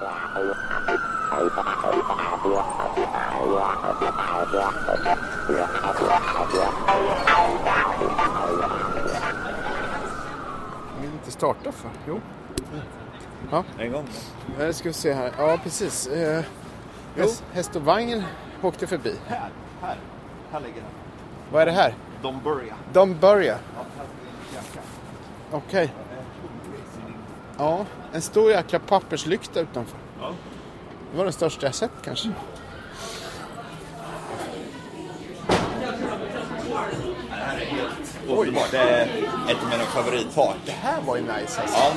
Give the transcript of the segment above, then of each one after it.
Jag vill inte starta för. Jo. En gång. Nu ska vi se här. Ja, precis. Eh, häst, häst och vagn åkte förbi. Här, här. Här ligger den. Vad är det här? Börjar. De börjar. Okej. Ja, en stor jäkla papperslykta utanför. Ja. Det var den största jag sett kanske. Underbart. Det är ett av mina favorittak. Det här var ju nice alltså. Ja.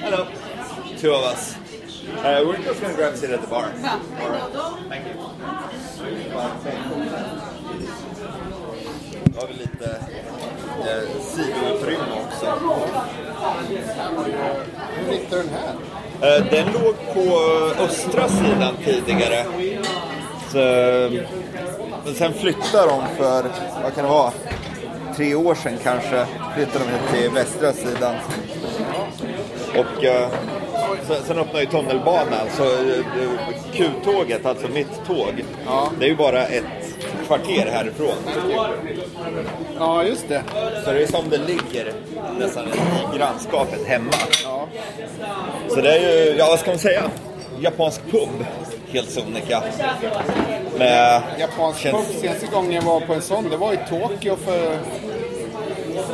Hello. Two of us. Uh, we're just gonna grab a seat at the bar. All right. Thank you. Har vi lite eh, sidoutrymme också. Hur hittade du den här? Eh, den låg på eh, östra sidan tidigare. Så, eh, men sen flyttade de för, vad kan det vara, tre år sedan kanske. Flyttade de till västra sidan. Och sen, sen öppnade ju tunnelbanan. Så Q-tåget, alltså mitt tåg, det är ju bara ett kvarter härifrån. Ja, just det. Så det är som det ligger nästan i grannskapet hemma. Ja. Så det är ju, ja vad ska man säga? Japansk pub, helt sonika. Med, Japansk Känns- pub. Senaste gången jag var på en sån, det var i Tokyo för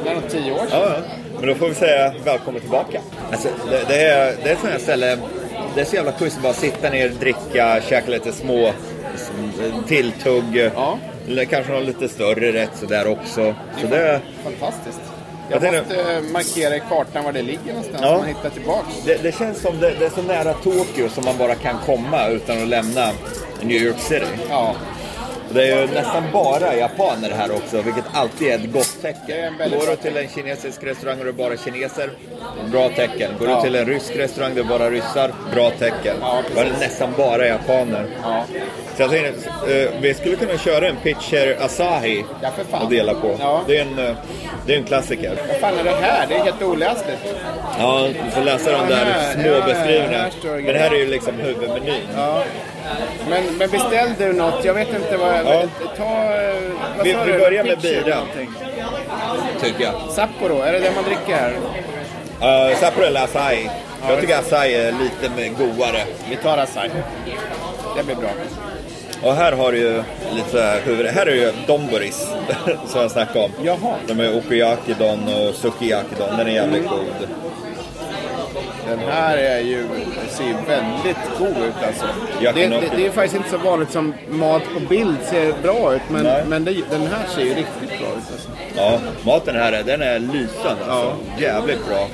nära tio år sedan. ja. Men då får vi säga välkommen tillbaka. Alltså, det, det, är, det är ett sånt här ställe, det är så jävla schysst att bara sitta ner, dricka, käka lite små tilltugg. Ja. Eller kanske någon lite större rätt sådär också. Så det, Fantastiskt. Jag Jag tänkte- måste markera i kartan var det ligger någonstans Ja. så man hittar tillbaks. det, det känns som det, det är så nära Tokyo som man bara kan komma utan att lämna New York City. Ja, Det är ju nästan bara japaner här också, vilket alltid är ett gott tecken. Går du till en kinesisk restaurang och det är bara kineser, bra tecken. Går Ja. du till en rysk restaurang och det är bara ryssar, bra tecken. Ja, är det nästan bara japaner. ja. Så jag tänkte, eh, vi skulle kunna köra en pitcher Asahi Ja, och dela på. Ja. Det, är en, eh, det är en klassiker. Vad fan är det här? Det är helt oläsligt. Ja, du får läsa de där små beskrivningarna. Men det här är ju liksom huvudmenyn. Ja. Men, men beställ du något? Jag vet inte vad... Ja. Ta... eh, Vad Vi- sa vi du? börjar med bira. Tycker jag. Sapporo, är det det man dricker här? Uh, Sapporo eller Asahi. Jag tycker Asahi är lite godare. Vi tar Asahi. Det blir bra. Och här har du ju lite huvud... Här är ju Donboris som jag snackade om. Jaha. De är Okuyakidon och Sukiyakidon. Den är jävligt god. Den här är ju, ser ju väldigt god ut alltså. Det, det, det är faktiskt inte så vanligt som mat på bild ser bra ut. Men, Nej. men det, den här ser ju riktigt bra ut. Alltså. Ja, maten här är, den är lysande alltså. Jävligt bra.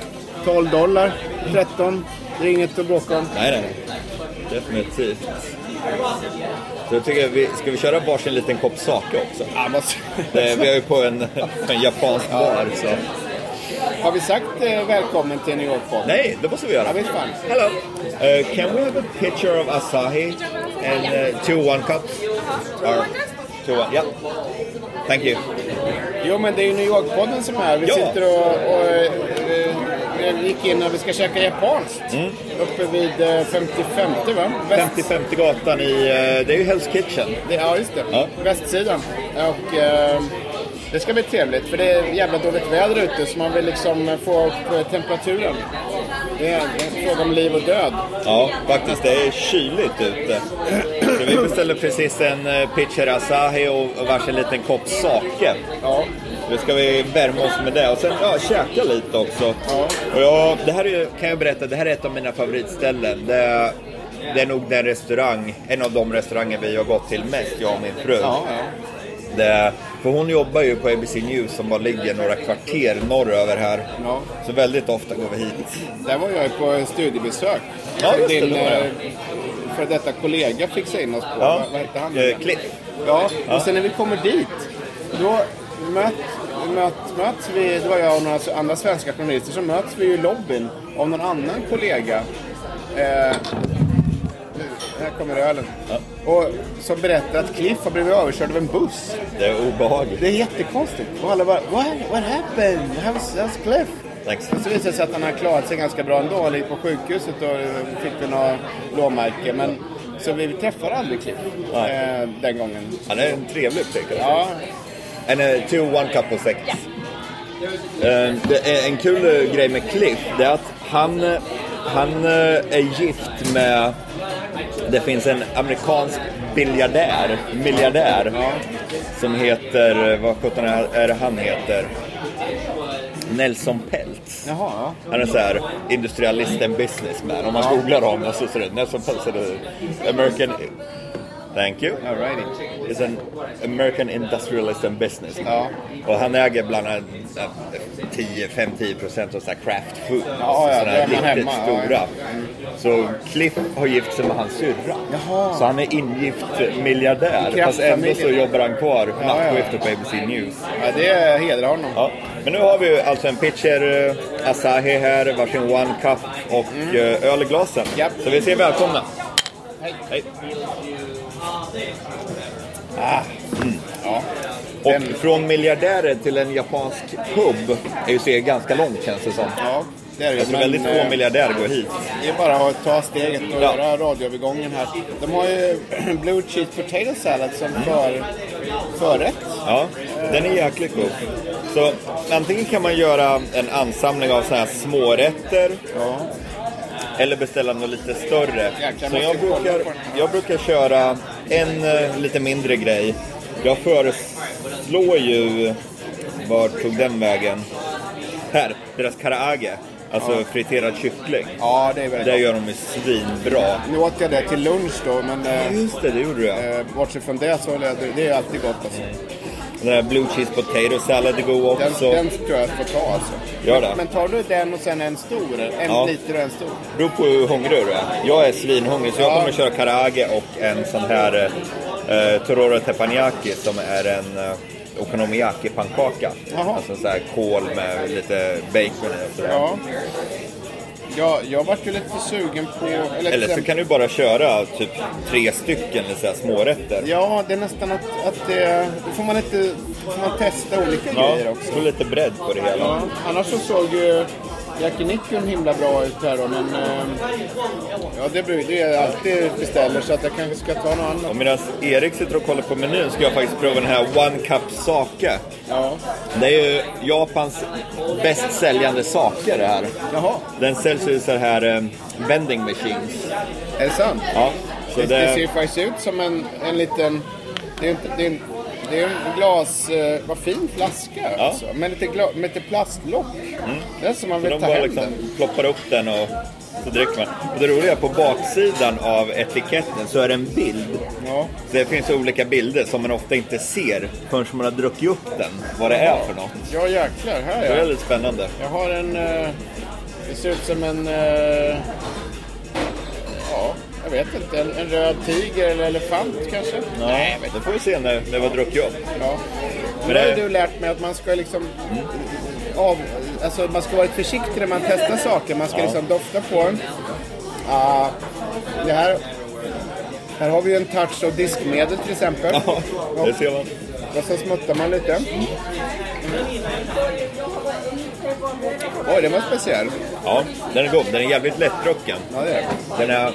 12 dollar, 13. Det är inget att bråka om. Nej, nej. Definitivt. Så jag tycker vi, ska vi köra varsin liten kopp sake också? Ja, måste... Vi är ju på en, en japansk bar så. Har vi sagt eh, välkommen till New York-podden? Nej, det måste vi göra. Ja, visst fan. Hello. Uh, can we have a picture of Asahi and uh, two one cups? Or two one, yeah. Thank you. Jo, men det är ju New York-podden som är här. Vi Ja. sitter och, och eh, eh, gick in och vi ska käka japanskt. Mm. Uppe vid eh, 55 va? Väst- 50-50 gatan i, uh, det är ju Hell's Kitchen. Det, ja, just det. Ja. Västsidan. Och eh, det ska bli trevligt för det är jävla dåligt väder ute så man vill liksom få upp eh, temperaturen. Det är en fråga om liv och död. Ja, faktiskt. Det är kyligt ute. Så vi beställde precis en eh, pitcher Asahi och varsin liten kopp sake. Ja. Nu ska vi värma oss med det och sen ja, käka lite också. Ja. Och ja, det här är kan jag berätta, det här är ett av mina favoritställen. Det är, det är nog den restaurang, en av de restauranger vi har gått till mest, jag och min fru. Ja, ja. Det, för hon jobbar ju på ABC News som bara ligger några kvarter norröver här. Ja. Så väldigt ofta går vi hit. Där var jag på studiebesök. Ja, just det, din det eh, för detta kollega fixade in oss på. Ja. Vad, vad hette han? Eh, Cliff. Ja, Ja. och sen när vi kommer dit, då möt, möt, möts vi, det var jag och några andra svenska journalister, så möts vi i lobbyn av någon annan kollega. Eh, här kommer ölen. Och som berättar att Cliff har blivit överkörd av en buss. Det är obehagligt. Det är jättekonstigt. Och alla bara, what, what happened? How's, how's Cliff? Thanks. Så visade det sig att han har klarat sig ganska bra ändå. Han ligger på sjukhuset och fick väl några blåmärken. Men, så vi träffade aldrig Cliff eh, den gången. Han är en trevlig upptäckare. Ja, En uh, two one cup of sex. Eh, det är en kul eh, grej med Cliff, det är att han, eh, han eh, är gift med... Det finns en amerikansk biljardär, miljardär, som heter... eh, Vad sjutton är det han heter? Nelson Peltz. jaha. Ja. Han är så här industrialist and businessman. Om man googlar honom så ser det Nelson Peltz är det American... Thank you. Alrighty. Is an American industrialist and business. Ja. Och han äger bland annat eh, 10, 5-10 procent av så craft food. Ja, ja, Sådana riktigt hemma, ja, stora. Så Cliff har gift sig med hans syrra. Så han är ingift miljardär. Fast ändå så jobbar han kvar ja. nattskiftet på ABC News. ja, det hedrar honom. Ja. Men nu har vi alltså en pitcher eh, Asahi här, varsin One Cup och mm. öl i glasen. Så vi säger välkomna. Hej. Hej. Ja. Och Den- från miljardärer till en japansk pub är ju steget ganska långt känns det som. Ja, det är det. Jag tror väldigt eh, få miljardärer går hit. Det är bara att ta steget och Ja. göra radioövergången här. De har ju Blue Cheese Potato Salad som för, förrätt. Ja, den är jäkligt god. Så antingen kan man göra en ansamling av sådana här smårätter Ja. Eller beställa något lite större. Så jag brukar, jag brukar köra en eh, lite mindre grej. Jag föreslår ju... Vart tog den vägen? Här, deras karaage. Alltså friterad kyckling. ja, det är väldigt Det bra. gör de ju svinbra. Nu åt jag det till lunch då, men eh, Just det, det gjorde du ja. eh, bortsett från det så är det, det är alltid gott alltså. Den här blue cheese potato salad är god Den, också. den tror jag får ta alltså. Gör det. Men tar du den och sen en stor? En Ja. liter och en stor? beror på hur hungrig du är. Jag är svinhungrig så jag Ja. kommer att köra karage och en sån här eh, Tororo Teppanyaki som är en eh, okonomiyaki-pannkaka. Alltså så här kål med lite bacon i och sådär. Ja. Ja, jag vart ju lite sugen på... Eller, Eller så kan du bara köra typ tre stycken så här smårätter. Ja, det är nästan att, att det... Då får man, lite, får man testa olika Ja, grejer också. få lite bredd på det hela. Ja, annars så såg ju Jackie Nicholn himla bra ut här då, men... Eh, ja, det blir det är alltid beställer så att jag kanske ska ta något annat. Och medan Erik sitter och kollar på menyn ska jag faktiskt prova den här One Cup Sake. Ja. Det är ju Japans bäst säljande sake det här. Jaha, Den säljs i så här eh, vending machines. är det sant? Ja, så Det, det ser ju faktiskt ut som en, en liten... Det är, inte, det är, det är en glas... Eh, vad fin flaska alltså. Med lite, gla, med lite plastlock. Det är som man Så vill ta bara hem liksom den. ploppar upp den och så dricker man. Och det roliga är på baksidan av etiketten så är det en bild. Ja. Så det finns olika bilder som man ofta inte ser förrän man har druckit upp den. Vad det är för något. ja, jäklar. Här Det är ja. väldigt spännande. Jag har en... Eh, det ser ut som en... Eh, ja, jag vet inte. En, en röd tiger eller elefant kanske? Nej, det får vi se när, när vi har druckit upp. Ja. Men det har du lärt mig att man ska liksom... Av, alltså man ska vara lite försiktig när man testar saker. Man ska liksom dofta på den. Ah, det här... Här har vi ju en touch av diskmedel till exempel. Ja, det ser man. Och så smuttar man lite. Oj, den var speciell. Ja, den är god. Den är jävligt lättdrucken. Ja, det är. Den är,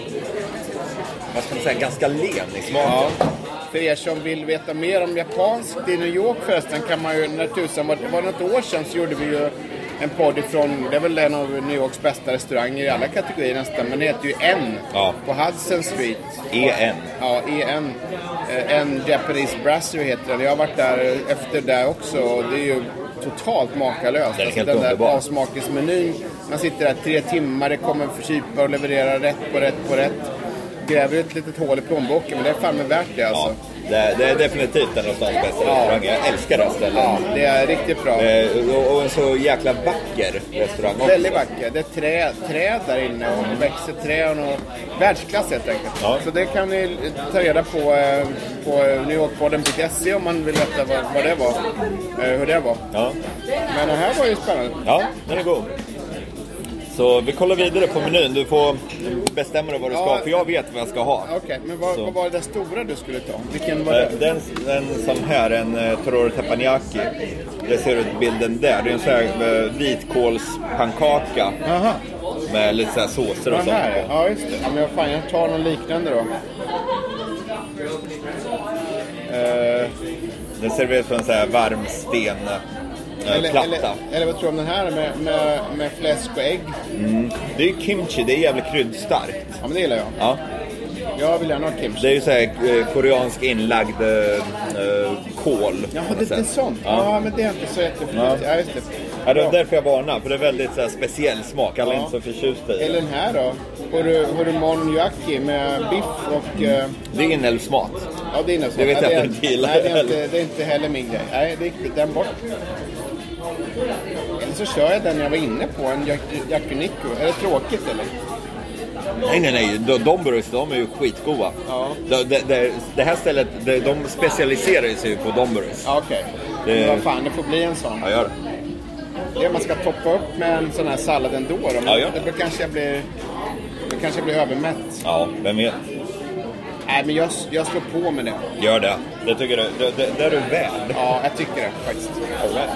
vad ska man säga, ganska len i smaken. Ja. För er som vill veta mer om japanskt i New York förresten kan man ju, när tusan var, var något år sedan så gjorde vi ju en podd ifrån, det är väl en av New Yorks bästa restauranger i alla kategorier nästan, men det heter ju N Ja. på Hudson Street. EN. Ja, EN. Eh, En Japanese Brasserie heter den. Jag har varit där efter det också och det är ju totalt makalöst. Alltså, Den är helt den där avsmakningsmenyn. Man sitter där tre timmar, det kommer förkypa och leverera rätt på rätt på rätt. Gräver ett litet hål i plånboken, men det är fan med värt det alltså. Ja, det, det är definitivt en av stans bästa restauranger. Jag älskar det här stället. Ja, det är riktigt bra. Eh, och, och en så jäkla vacker restaurang också. Väldigt vacker. Det är trä, träd där inne och växer träd och världsklass helt enkelt. Ja. Så det kan ni ta reda på eh, på newyorkpodden.se om man vill veta vad, vad det var. Eh, Hur det var. Ja. Men det här var ju spännande. ja, den är god. Så vi kollar vidare på menyn. Du får bestämma dig vad du ska ha, för jag vet vad jag ska ha. Okej, men vad, vad var det stora du skulle ta? Vilken var Eh, det? Den, den som här, en uh, Tororo Teppanyaki. Det ser ut bilden där. Det är en sån här uh, vitkålspannkaka med lite så här såser och den sånt här på. ja. just det. Ja, men jag, fan, jag tar någon liknande då. Eh, Den serveras på en sån här varm sten eh, eller, platta. eller, eller vad tror du om den här med, med, med fläsk och ägg? Det är ju kimchi, det är jävligt kryddstarkt. Ja, men det gillar jag. Ja. Jag vill gärna ha kimchi. Det är ju så här eh, koreansk inlagd eh, kål. Jaha, det, det är sånt? Ja. Ja. men det är inte så jättefint. Ja. Ja. just det. Ja, det var därför jag varnar, för det är väldigt så här, speciell smak. Alla är inte så förtjusta i Eller det. den här då? Horu- Horumon-yaki med biff och... eh, Det är inälvsmat. Ja, det är sånt. Det vet jag Ja, att du inte gillar Nej, det är inte, det är inte heller min grej. Nej, det den bort. Eller så kör jag den jag var inne på, en yak- yakiniku. Är det tråkigt eller? Nej, nej, nej. De, de burgers, de är ju skitgoda. Ja. Det, det, det, det här stället, det, de specialiserar sig ju på de burgers. Ja, okej. Det- Men vad fan, det får bli en sån. Ja, gör det. Det man ska toppa upp med en sån här sallad ändå då. Men Ja, ja. det blir kanske jag blir... Det kanske blir övermätt. Ja, vem vet. Nej, men jag, jag slår på med det. Gör det. Det tycker du. Det, det, det är du värd. Ja, jag tycker det faktiskt.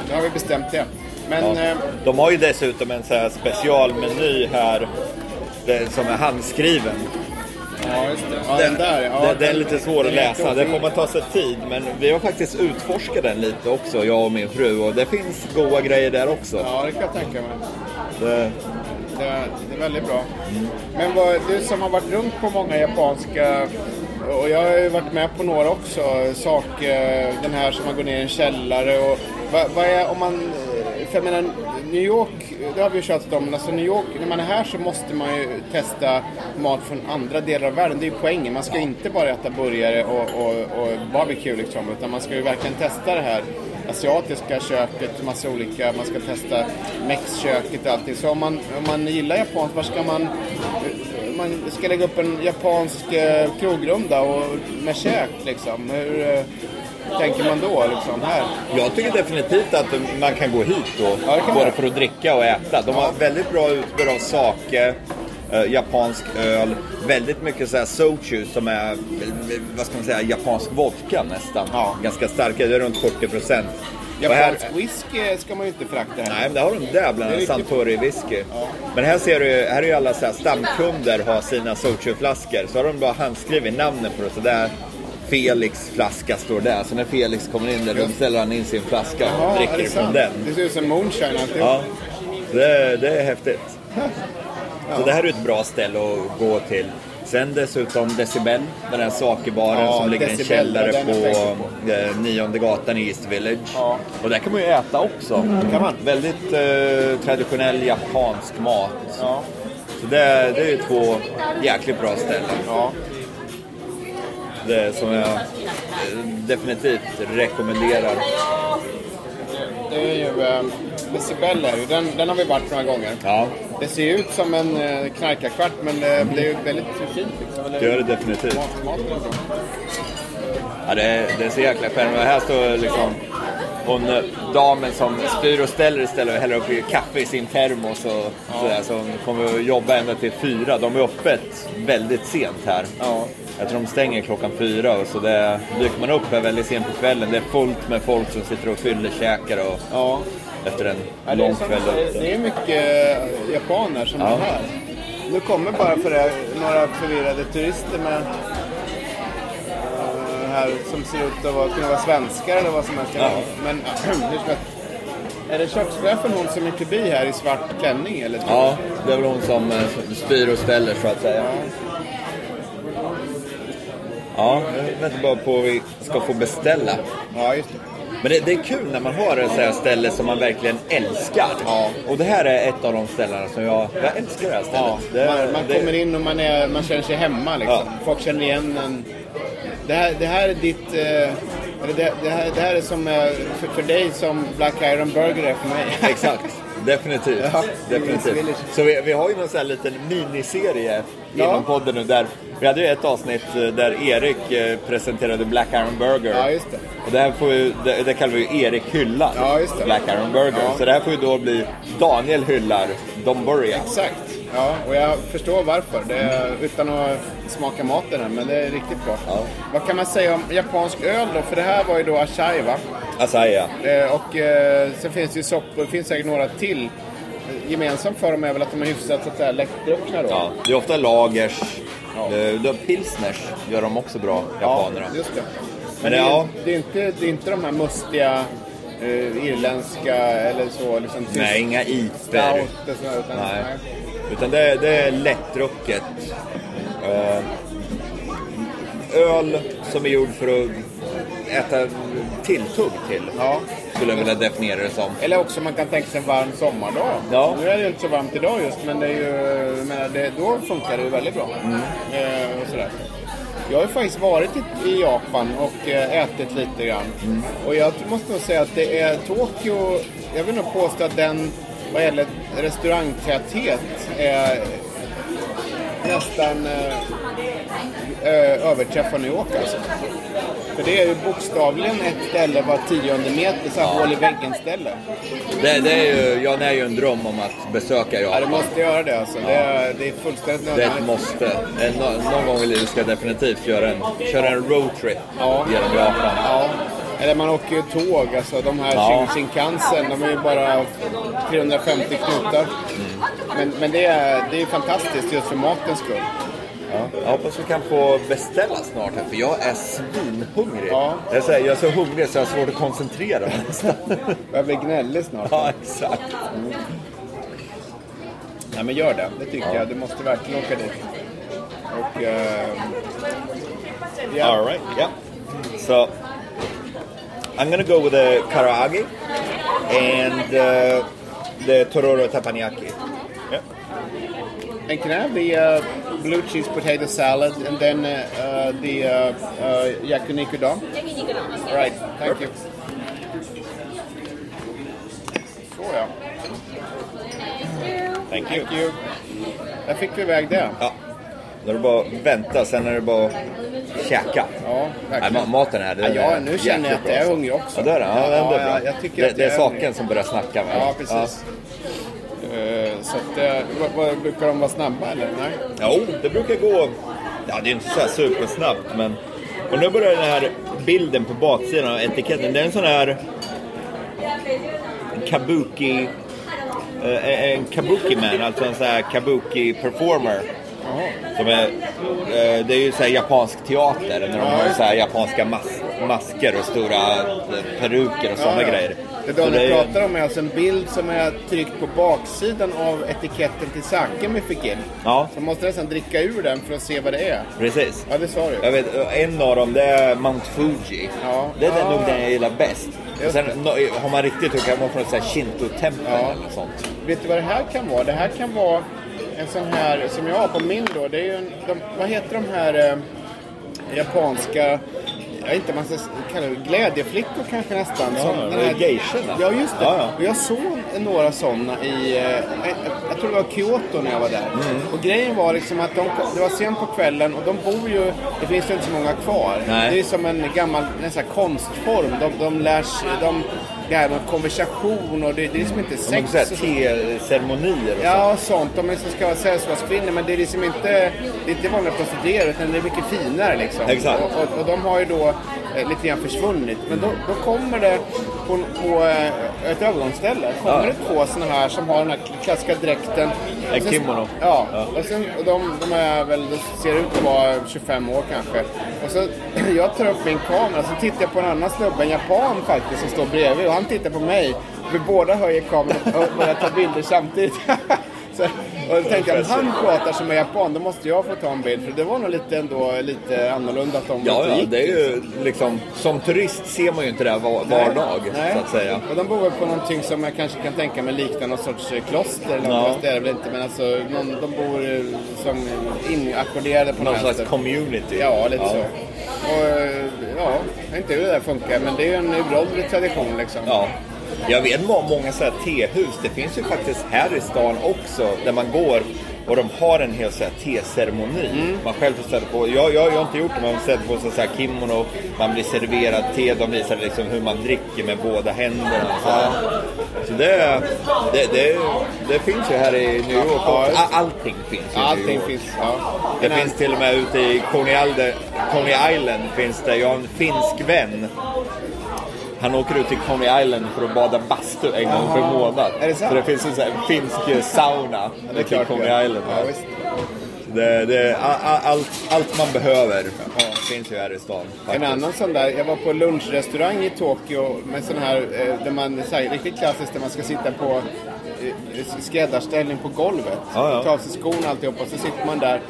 Nu har vi bestämt det. Men... Ja. Eh, De har ju dessutom en så här specialmeny här det, som är handskriven. ja, just det. Ja, den, där. Ja, den, den är lite svår att den läsa, det får man ta sig tid. Men vi har faktiskt utforskat den lite också, jag och min fru. Och det finns goda grejer där också. Ja, det kan jag tänka mig. Det, Det, det är väldigt bra. Men vad, du som har varit runt på många japanska och jag har ju varit med på några också. Sak, eh, den här som man går ner i en källare och vad, vad är om man... Eh, för jag menar, New York, det har vi ju tjatat om, men alltså New York, när man är här så måste man ju testa mat från andra delar av världen. Det är ju poängen. Man ska inte bara äta burgare och, och, och barbecue liksom, utan man ska ju verkligen testa det här asiatiska köket, massa olika, man ska testa mexköket och allting. Så om man, om man gillar japanskt, var ska man... Man ska lägga upp en japansk eh, krogrunda och, med käk liksom. Hur eh, tänker man då liksom här? jag tycker definitivt att man kan gå hit då, Ja, både man. för att dricka och äta. De har väldigt bra utbud av sake, eh, japansk öl, väldigt mycket så här soju som är, vad ska man säga, japansk vodka nästan. Ja. Ganska starka, det är runt 40 procent. Här- Japansk whisky ska man ju inte förakta här. Nej, men det har de där bland annat. riktigt. Santori whisky. Men här ser du, här är ju alla så här stamkunder har sina soju-flaskor. Så har de bara handskrivit namnen på det. Så där Felix flaska står där. Så när Felix kommer in där, då ställer han in sin flaska och Jaha, dricker sant? den. Det ser ut som moonshine alltihop. Ja, det, det är häftigt. Så det här är ett bra ställe att gå till. Sen dessutom Decibel, den här sakebaren Ja, som ligger i en källare är på eh, nionde gatan i East Village. Ja. Och där kan man ju äta också. kan man. Väldigt eh, traditionell japansk mat. Ja. Så det, det är ju två jäkligt bra ställen. ja. Det som jag eh, definitivt rekommenderar. Det är ju... Eh, Decibel är ju, den, den har vi varit några gånger. Ja, Det ser ju ut som en eh, knarkarkvart men det blir väldigt fint liksom. Det gör det definitivt. Ja, det, är, det så jäkla spännande. Här står liksom hon, eh, damen som styr och ställer istället och häller upp kaffe i sin termos och sådär. Så hon kommer att jobba ända till fyra. De är öppet väldigt sent här. Ja. Jag tror de stänger klockan fyra och så det, dyker man upp här väldigt sent på kvällen. Det är fullt med folk som sitter och fyllekäkar och Ja. Efter en Ja, det, är lång kväll det, är mycket eh, japaner som Ja. är här. Nu kommer bara för det några förvirrade turister med eh, här som ser ut att vara, kunna vara svenskar eller vad som helst. Ja. Men hur ska är det kökschefen hon som är förbi här i svart klänning eller? Ja, det är väl hon som eh, styr och ställer så att säga. Ja, jag väntar bara på att vi ska få beställa. Ja, just det. Men det, det är kul när man har ett här ställe som man verkligen älskar. Ja. Och det här är ett av de ställena som jag, jag älskar det här stället. Ja, det, man, man det- kommer in och man, är, man känner sig hemma liksom. Ja. Folk känner igen en. Det här, det här är ditt... eh, det, det, här, det här är som eh, för, för dig som Black Iron Burger är för mig. Exakt, definitivt. Ja, definitivt. Så vi, vi har ju någon sån här liten miniserie Ja. inom podden nu där vi hade ju ett avsnitt eh, där Erik eh, presenterade Black Iron Burger. Ja, just det. Och det här får ju, det, det kallar vi ju Erik hyllar Ja, just det. Black Iron Burger. Ja. Så det här får ju då bli Daniel hyllar börjar. Exakt. Ja, och jag förstår varför. Det är, utan att smaka maten än, men det är riktigt bra. Ja. Vad kan man säga om japansk öl då? För det här var ju då Asahi va? Asaya. Eh, och eh, sen finns det ju soppor, det finns säkert några till. Gemensamt för dem är väl att de är hyfsat så att säga lättdruckna då. Ja, det är ofta lagers. Ja. Det, det, pilsners gör de också bra, japanerna. just det. Men det, är, ja. det, är inte, det är inte de här mustiga eh, irländska eller så. Liksom, tysk Nej, inga iper. Utan, Nej. nej. Utan det, det är lättdrucket. Eh, öl som är gjord för att äta tilltugg till. Ja. Skulle jag vilja definiera det som. Eller också man kan tänka sig en varm sommardag. Ja. Nu är det ju inte så varmt idag just, men det är ju, menar, det, då funkar det ju väldigt bra. Mm. Eh, och sådär. Jag har ju faktiskt varit i, i Japan och eh, ätit lite grann. Mm. Och jag måste nog säga att det är Tokyo, jag vill nog påstå att den vad gäller restaurangtäthet är nästan eh, eh, överträffar New York alltså. För det är ju bokstavligen ett ställe var tionde meter, så här hål i väggen ställe. Det, det är ju, ja, det är ju en dröm om att besöka Ja, du Japan. måste göra det alltså. Det, är, det är fullständigt Det är ett måste. En, nå- någon gång i livet ska jag definitivt köra en, köra en roadtrip Ja. genom Japan. Ja. Eller man åker ju tåg, alltså de här Ja. Shinkansen, de är ju bara 350 knutar. Men, men det, är, det är fantastiskt just för matens skull. Ja. Jag hoppas vi kan få beställa snart här, för jag är svinhungrig. Ja. Jag, här, jag är så hungrig så jag har svårt att koncentrera mig nästan. Jag blir gnällig snart. ja, exakt. Nej men gör det, det tycker jag. Du måste verkligen åka dit. Och... Eh, ja. All right, yeah. So I'm gonna go with the karaage and uh, the tororo teppanyaki. Yeah. And can I have the uh, blue cheese potato salad and then uh, uh, the uh, uh, yakiniku? All right, thank you. Så ja. Thank you. Thank you. Där fick vi iväg det. Ja. Då är det bara att vänta, sen är det bara att käka. Ja, Nej, verkligen. ma- maten här, den Ja, ja, nu känner jag att jag är hungrig också. Ja, det är det. Ja, det är Ja, bra. ja, jag tycker det, att det är jag saken som börjar snacka med Ja, precis. Eh, så att, eh, vad, vad, brukar de vara snabba eller? Nej? Ja. Jo, det brukar gå... Ja, det är inte så här supersnabbt, men... Och nu börjar den här bilden på baksidan av etiketten, det är en sån här... Kabuki... eh, en kabuki man, alltså en sån här kabuki performer. Jaha. Som är, eh, det är ju så här japansk teater, när de har så här japanska mas masker och stora eh, peruker och sådana grejer. Det Daniel är- pratar om är alltså en bild som är tryckt på baksidan av etiketten till saken vi fick in. Ja, Så man måste nästan dricka ur den för att se vad det är. precis. Ja, det sa du. Jag vet, en av dem det är Mount Fuji. Ja. Det är den Ah. nog den jag gillar bäst. Just sen det. har man riktigt tur kan man från ett så här Shinto-tempel Ja. eller något sånt. Vet du vad det här kan vara? Det här kan vara en sån här som jag har på min då. Det är ju en, de, vad heter de här eh, japanska, jag vet inte man ska kalla det glädjeflickor kanske nästan. Ja, Som det är geishorna. Ja, just det. Ja, ja. Och jag såg några sådana i, eh, jag, jag tror det var Kyoto när jag var där. Mm. Och grejen var liksom att de, det var sent på kvällen och de bor ju, det finns ju inte så många kvar. Nej. Det är som en gammal nästan konstform. De, de lär sig, de, det här med konversation och det, det är liksom inte De sex. och så. te-ceremonier och Ja, sånt. De är som ska vara sällskapskvinnor, men det är liksom inte, det är inte vanliga prostituerade, utan det är mycket finare liksom. Exakt. Och, och, och de har ju då eh, lite grann försvunnit. Men då, då kommer det på, på eh, ett övergångsställe, kommer Ja. det två sådana här som har den här klassiska dräkten. En kimono. Ja, Ja. och sen, och de, de är väl, de ser ut att vara 25 år kanske. Och så, jag tar upp min kamera, så tittar jag på en annan snubbe, en japan faktiskt, som står bredvid. Och han tittar på mig. Vi båda höjer kameran och börjar ta bilder samtidigt. så, och då tänkte jag, om han pratar som en japan, då måste jag få ta en bild. För det var nog lite, ändå, lite annorlunda att de Ja, inte ja, gick. det är ju liksom... Som turist ser man ju inte det här var, var dag, Nej. så att säga. Och de bor väl på någonting som jag kanske kan tänka mig liknar någon sorts eh, kloster. Eller Ja. det är det väl inte. Men alltså, någon, de bor eh, som inackorderade på Någon något slags sätt. community. Ja, lite så. Och eh, ja, jag vet inte hur det där funkar. Men det är ju en uråldrig tradition liksom. Ja. Jag vet må- många så här tehus. Det finns ju faktiskt här i stan också där man går Och de har en hel så här, teceremoni. Mm. Man själv får ställa på, jag, jag, jag har inte gjort det, men man sätter på sig så här kimono, man blir serverad te, de visar liksom hur man dricker med båda händerna. Så, så det, det, det, det finns ju här i New York A- Allting finns ju i New Allting York. finns. Ja. Det Men finns till och med ute i Coney Island, Coney Island finns det, jag har en finsk vän. Han åker ut till Coney Island för att bada bastu en gång per månad. Är det sant? Så det finns en sån här finsk eh, sauna i klart Coney. Island. Ja. Det, det, a- a- allt, man behöver finns ju här i stan. En faktiskt. annan sån där, jag var på lunchrestaurang i Tokyo med sån här, eh, där man, så här riktigt klassiskt, där man ska sitta på eh, skräddarställning på golvet. Ja, ja. Ta av sig skorna och alltihopa, så sitter man där.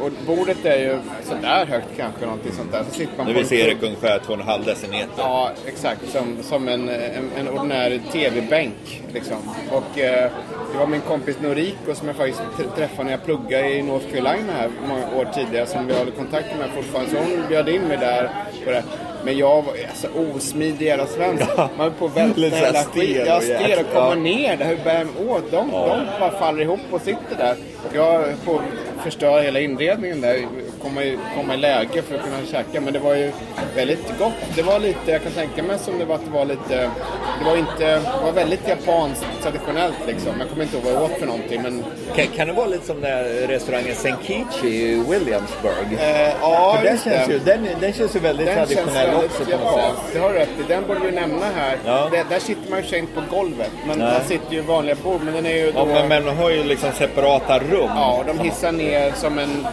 Och- bordet är ju sådär högt kanske, någonting sånt där. Så sitter man Nu på vill en se kubb. Erik ungefär 2,5 decimeter. Ja, exakt. Som, som en, en, en ordinär tv-bänk. Liksom. Och eh, det var min kompis Noriko som jag faktiskt träffade när jag pluggade i North Carolina här många år tidigare. Som vi håller kontakt med fortfarande. Så hon bjöd in mig där på det. Men jag var alltså, osmidig jävla svensk. Man höll på att välta hela stel skit. och Jag stel och komma ja. ner där. Hur bär de åt? De, de bara faller ihop och sitter där. Jag på att förstöra hela inredningen där. Komma i, komma i läge för att kunna käka. Men det var ju väldigt gott. Det var lite, jag kan tänka mig som det var att det var lite, det var inte, det var väldigt japanskt traditionellt liksom. Jag kommer inte ihåg vad jag åt för någonting men Kan, kan det vara lite som den restaurangen Senkichi i Williamsburg? eh, ja, För den känns, det. ju, den, den känns ju väldigt Den traditionell väldigt också på något sätt. Det har du rätt i. Den borde vi nämna här. Ja. Det, där sitter man ju inte på golvet. Men Nej. där sitter ju vanliga bord. Men den är ju då... Ja, men, men de har ju liksom separata rum. Ja, de hissar ner som en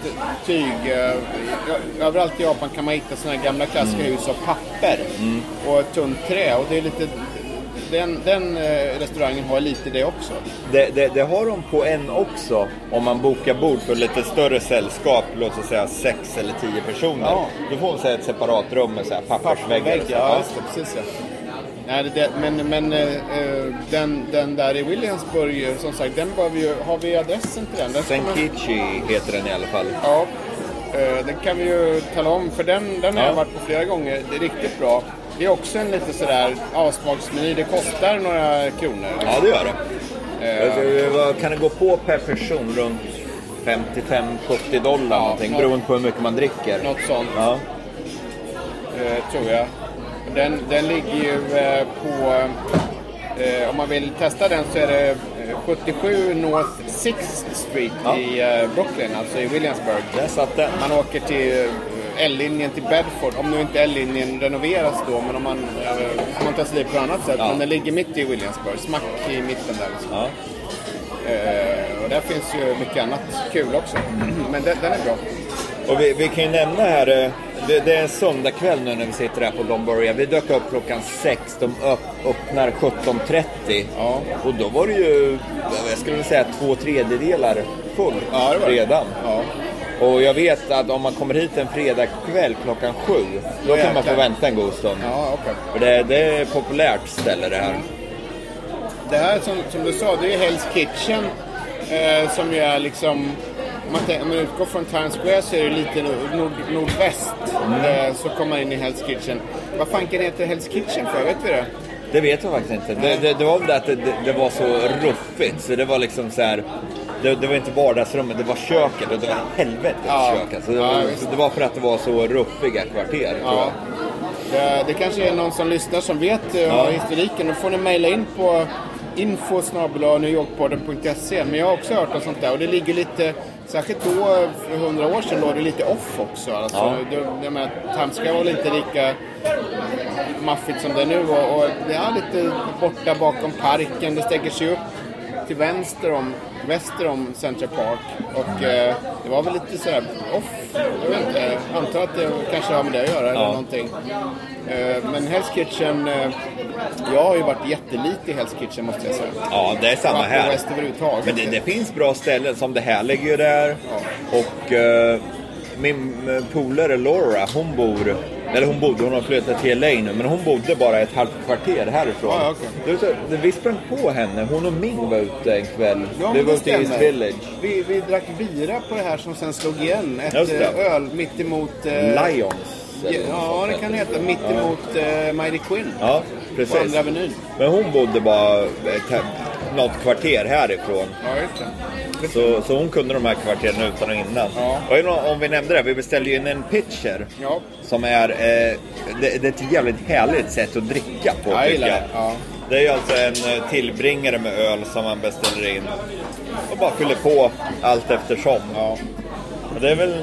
tyg. Eh, Överallt i Japan kan man hitta sådana här gamla klassiska Mm. hus av papper och tunt trä. Och det är lite... Den, den eh, restaurangen har lite det också. Det, det, det har de på en också om man bokar bord för lite större sällskap, låt oss säga sex eller tio personer. Ja. Då får man säga ett separat rum med så här pappersväggar. och så. Ja, det, precis ja. Nej, det, men men eh, den, den där i Williamsburg, som sagt, den vi ju, har vi adressen till den? Senkichi heter den i alla fall. Ja, den kan vi ju tala om för den, den har Ja. jag varit på flera gånger. Det är riktigt bra. Det är också en lite sådär avsmaksmeny. Det kostar några kronor. Ja, det gör det. Eh, Alltså, kan det gå på per person? Runt 55-70 dollar någonting, något- beroende på hur mycket man dricker. Något sånt, Ja. eh, tror jag. Den, den ligger ju eh, på... Eh, om man vill testa den så är det eh, 77 North 6th Street Ja. i eh, Brooklyn, alltså i Williamsburg. Där satt den. Man åker till eh, L-linjen till Bedford, om nu inte L-linjen renoveras då, men om man, eh, man tar sig dit på annat sätt. Ja. Men den ligger mitt i Williamsburg, smack i mitten där. Liksom. Ja. Eh, och där finns ju mycket annat kul också. Men den, den är bra. Och vi, vi kan ju nämna här, eh, det, det är en söndagkväll nu när vi sitter här på Domborga. Vi dök upp klockan 6, de upp, öppnar 17.30. Ja. Och då var det ju, jag skulle säga två tredjedelar full Ja, det var det. redan. Ja. Och jag vet att om man kommer hit en fredagkväll klockan sju, då kan man få vänta en god stund. Ja, okej. För det, det är ett populärt ställe det här. Det här som, som du sa, det är Hell's Kitchen. Eh, som ju är liksom... Om man, tänker, om man utgår från Times Square så är det lite nord, nord, nordväst. Eh, så kommer man in i Hell's Kitchen. Vad fanken heter Hell's Kitchen för? Vet vi det? Det vet jag faktiskt inte. Det, det, det var väl det att det, det, var så ruffigt, så det var liksom så här. Det, det var inte vardagsrummet, det var köket och det var helvetets Ja. kök. Alltså, det, Ja, var, så det var för att det var så ruffiga kvarter. Tror Ja. jag. Det, det kanske är någon som lyssnar som vet eh, har historiken. Då får ni mejla in på info. Men jag har också hört om sånt där. Och det ligger lite, särskilt då för hundra år sedan, låg det lite off också. Alltså, Ja. det, jag menar, Times Square var inte lika maffigt som det är nu. Och, och det är lite borta bakom parken. Det sträcker sig upp till vänster om, väster om Central Park. Och eh, det var väl lite sådär off. Jag vet inte, antar att det kanske har med det att göra eller Ja. någonting. Eh, men Hell's Kitchen, eh, jag har ju varit jättelite i Hell's Kitchen måste jag säga. Ja, det är samma här. Väst överhuvudtaget. Men det, det finns bra ställen, som det här ligger ju där. Och eh, min eh, polare Laura, hon bor, eller hon bodde, hon har flyttat till LA nu, men hon bodde bara ett halvt kvarter härifrån. Ja, ja, okej. Det så- Vi sprang på henne, hon och Ming var ute en kväll. Ja, vi var det ute i East. Village. Vi, vi drack bira på det här som sen slog igen. Ett det. eh, öl mittemot... Eh, Lions. Ja, det kan det heta. Mittemot eh, Mighty Quinn. Ja, På precis. Andra Avenyn. Men hon bodde bara ett, något kvarter härifrån. Ja, just det. Så, så hon kunde de här kvarteren utan och innan. Ja. Och inte om vi nämnde det, vi beställde ju in en pitcher. Ja. Som är, eh, det, det är ett jävligt härligt sätt att dricka på Jag tycker jag. det. Ja. Det är ju alltså en eh, tillbringare med öl som man beställer in. Och bara fyller på allt eftersom. Ja. Och det är väl,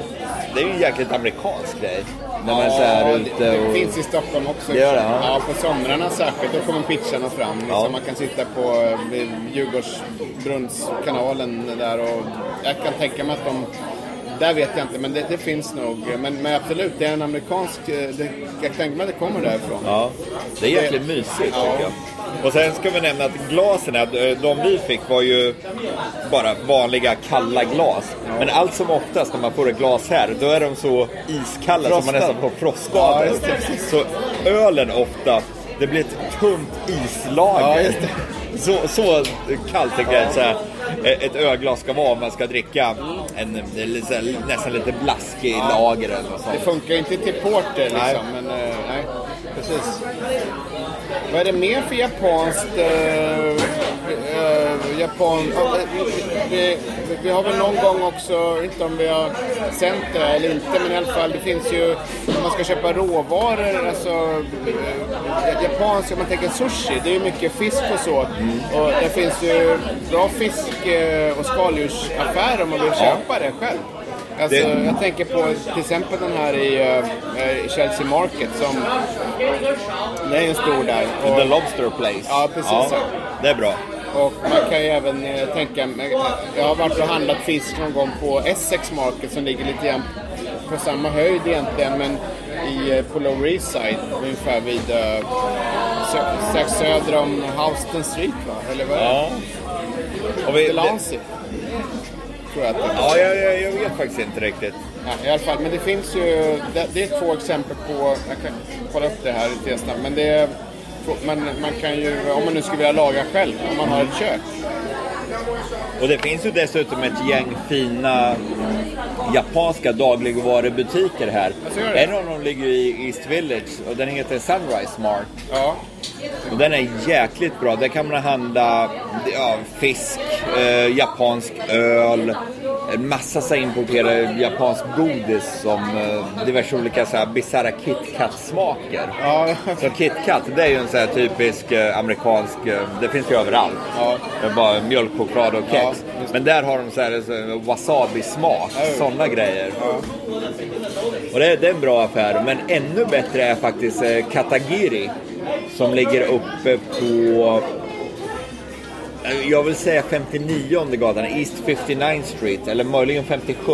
det är ju en jäkligt amerikansk grej. När man är så här Ja, ute det, och... det finns i Stockholm också. Det gör det, ja. ja. på somrarna särskilt. Då kommer pitcharna fram. Liksom, Ja. Man kan sitta på eh, Djurgårdsbrunnskanalen där och jag kan tänka mig att de där vet jag inte, men det, det finns nog. Men, men absolut, det är en amerikansk... eh, Det, jag tänker mig att det kommer därifrån. Ja, det är jäkligt Det- mysigt Ja. tycker jag. Och sen ska vi nämna att glasen, eh, de vi fick var ju bara vanliga kalla glas. Men allt som oftast när man får ett glas här, då är de så iskalla som man Frostad. nästan får frostskador. Ja, så ölen ofta, det blir ett tunt islager. Ja, Så, så kallt tycker jag så ett ölglas ska vara om man ska dricka en, nästan lite blaskig lager eller något sånt. Det funkar inte till porter liksom, Nej. men eh, nej, precis. Vad är det mer för japanskt? eh, japan, ja, vi, vi, har väl någon gång också, inte om vi har sänt det eller inte, men i alla fall det finns ju, om man ska köpa råvaror, alltså eh, japanskt, om man tänker sushi, det är ju mycket fisk och så. Och det finns ju bra fisk eh, och skaldjursaffärer om man vill köpa det själv. Alltså, Det- jag tänker på till exempel den här i eh, Chelsea Market som... Det är en stor där. Och, The Lobster Place. Ja, precis. det är bra. Och man kan ju även eh, tänka... Jag har varit och handlat fisk någon gång på Essex Market som ligger lite grann på samma höjd egentligen men i, eh, på Lower East Side ungefär vid uh, sö, strax söder om Houston Street va? Eller vad är det? Ja. Och vi, det, Delancey. Tror jag att det är. ja, jag, jag, jag vet faktiskt inte riktigt. Ja, i alla fall. Men det finns ju, det, det är två exempel på, jag kan kolla upp det här lite snabbt, men det är, man, man kan ju, om man nu skulle vilja laga själv, om man har ett kök. Och det finns ju dessutom ett gäng fina japanska dagligvarubutiker här. En av dem ligger i East Village och den heter Sunrise Mart. Ja, Och den är jäkligt bra. Där kan man handla ja, fisk, eh, japansk öl, en massa så här importerad japansk godis som eh, diverse olika så här bisarra KitKat-smaker. ja, Så KitKat, det är ju en så här typisk eh, amerikansk, eh, det finns ju överallt. Ja. Det är bara mjölkchoklad och kex. Ja, Men där har de så här, så wasabi-smak, Ja, sådana grejer. Och det, det är en bra affär. Men ännu bättre är faktiskt eh, Katagiri. Som ligger uppe på, eh, jag vill säga 59 gatan, East 59 Street. Eller möjligen 57.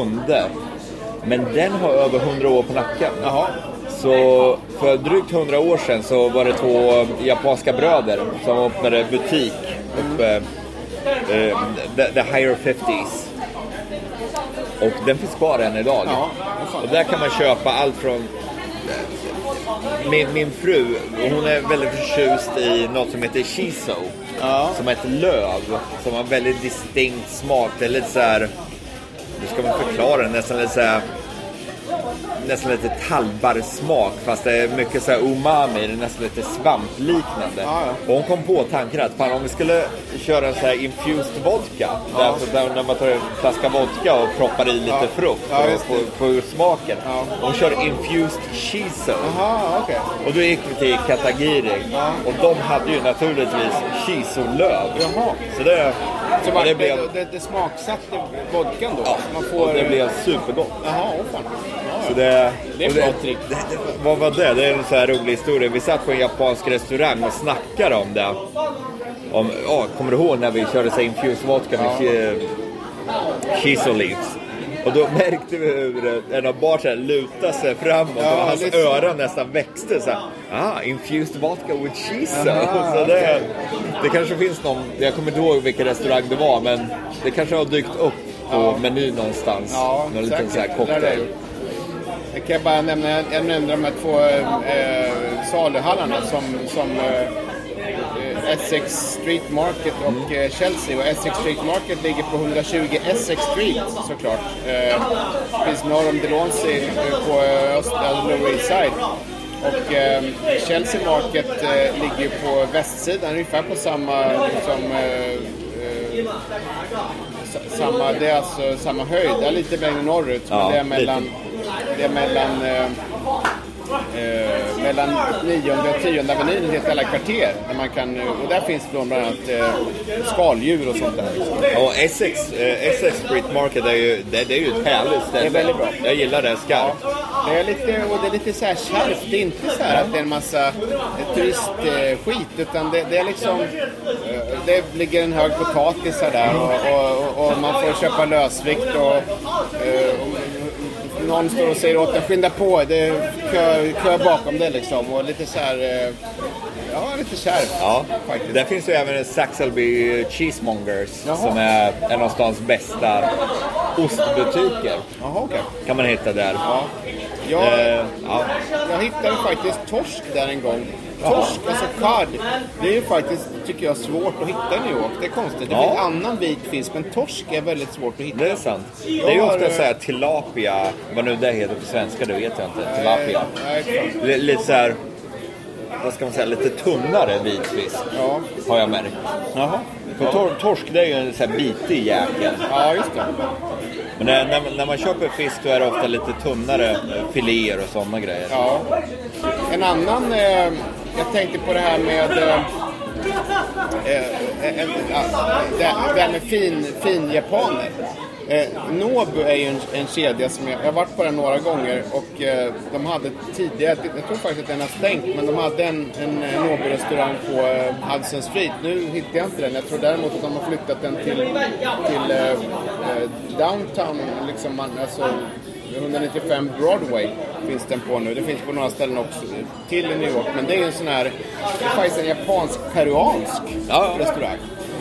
Men den har över 100 år på nacken. Jaha. Så för drygt 100 år sedan så var det två japanska bröder som öppnade butik uppe, eh, the, the Higher 50s. Och den finns kvar än idag. Ja, och där kan man köpa allt från min, min fru, hon är väldigt förtjust i något som heter shiso. Ja. Som är ett löv som har väldigt distinkt smak. Det är lite så här, hur ska man förklara det? Nästan lite så här nästan lite tallbarrsmak fast det är mycket så här umami, det är nästan lite svampliknande. Ja, ja. Och hon kom på tanken att fan om vi skulle köra en så här infused vodka, alltså där, när man tar en flaska vodka och proppar i lite Ja. frukt för att få, få ur smaken. Ja. Hon kör infused. Jaha, okej. Och då gick vi till Katagiri och de hade ju naturligtvis shiso-löv. Så det, Så och var det blev, det, det smaksatte vodkan då? ja, Man och får, det blev supergott. Jaha, åh fan. Så det, Det är ett trick. Vad var det? Det är en så här rolig historia. Vi satt på en japansk restaurang och snackade om det. Om, ja, kommer du ihåg när vi körde så infused vodka med ja. shiso leaves? Och då märkte vi hur en av barsen lutade sig framåt Ja, och hans så. öron nästan växte. Så här, ah, infused vodka with shiso. Aha, så det, det kanske finns någon, jag kommer inte ihåg vilken restaurang det var, men det kanske har dykt upp på Ja. menyn någonstans. Ja, Någon liten så här säkert. Cocktail. Jag kan bara nämna, jag, nämnde de här två eh, saluhallarna som, som eh, eh, Essex Street Market och eh, Chelsea. Och Essex Street Market ligger på 120 Essex Street såklart. Eh, finns norr om Delancey eh, på eh, öst, alltså Lower East Side. Och eh, Chelsea Market eh, ligger på västsidan, ungefär på samma som eh, eh, sa- samma, det är alltså samma höjd. Lite längre norrut. Ja, men det är mellan, lite. Är mellan, eh, eh, mellan 9 och 10 avenyn, ett helt jävla kvarter. Där man kan, och där finns bland annat eh, skaldjur och sånt där. Liksom. Och Essex, eh, Essex Street Market är ju, det, det är ju ett härligt ställe. Det är väldigt bra. Jag gillar det skarpt. Det är lite, och det är lite så här kärvt. Det är inte så här att det är en massa turistskit. Utan det, det är liksom... eh, Det ligger en hög potatis här där och, och, och man får köpa lösvikt och, eh, och någon står och säger åt en skynda på. Det är kö, kö bakom det liksom. Och lite så här... eh, Ja, lite kärvt Ja, faktiskt. där finns ju även Saxelby Cheesemongers Jaha. som är en av stans bästa ostbutiker. Jaha, okej. Kan man hitta där. Ja. Jag, Eh, ja. Jag hittade faktiskt torsk där en gång. Torsk, alltså cod, det är ju faktiskt, tycker jag, svårt att hitta i New York. Det är konstigt. Det Ja. finns annan vit fisk, men torsk är väldigt svårt att hitta. Det är sant. Det är ju ofta eh, så här tilapia, vad nu det heter på svenska, det vet jag inte. Tilapia. L- lite så här, vad ska man säga, lite tunnare vit fisk. Ja. Har jag märkt. Jaha. För tor- torsk det är ju en så här bitig jäkel. Ja, just det. Men när, när, man- när man köper fisk då är det ofta lite tunnare filéer och sådana grejer. Ja. En annan, eh, jag tänkte på det här med eh, eh, eh, eh ah, det, här med fin, fin japaner. Eh, Nobu är ju en, en kedja som jag, jag har varit på den några gånger och eh, de hade tidigare, jag tror faktiskt att den har stängt, men de hade en, en eh, Nobu-restaurang på eh, Hudson Street. Nu hittar jag inte den, jag tror däremot att de har flyttat den till, till eh, eh, downtown, liksom, man, alltså 195 Broadway finns den på nu. Det finns på några ställen också till i New York. Men det är en sån här, det är faktiskt en japansk-peruansk Ja. restaurang.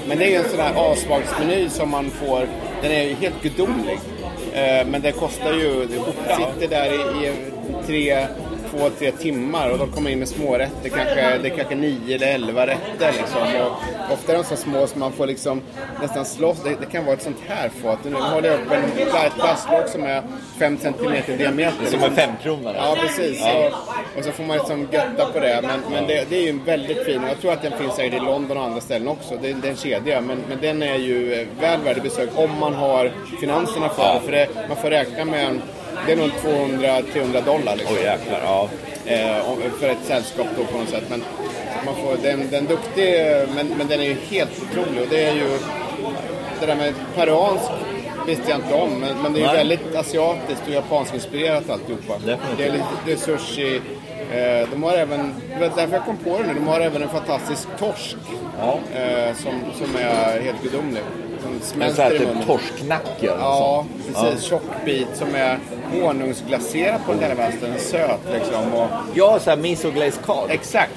Men det är en sån här avslagsmeny som man får, den är ju helt gudomlig. Eh, men det kostar ju, det sitter där i, i tre, två, tre timmar och de kommer in med smårätter, kanske, det är kanske nio eller elva rätter liksom. Och ofta är de så små som man får liksom nästan slåss, det, det kan vara ett sånt här fat. Nu håller jag upp en, ett glasslåg som är fem centimeter i diameter. Som en femkronare. Ja, precis. Och, och så får man liksom götta på det. Men, men det, det är ju en väldigt fin. Jag tror att den finns säkert i London och andra ställen också. Det, det är en kedja. Men, men den är ju väl värd besök om man har finanserna för det. För det, man får räkna med en, det är nog 200-300 dollar liksom. Oj jäklar, ja. Eh, för ett sällskap då på något sätt. Men man får, den, den är duktig, men, men den är ju helt otrolig. Och det är ju det där med peruansk visste jag inte om, men, men det är ju väldigt asiatiskt och japanskinspirerat alltihopa. Definitivt. Det är lite det är sushi. Eh, de har även, det därför jag kom på det nu, de har även en fantastisk torsk. Ja. Eh, som, som är helt gudomlig. Som En sån smälter här i typ torsknacke. Ja, precis. Tjock bit som är honungsglaserad på den här vänstern. Söt liksom. Och, Ja, så här miso glazed exakt.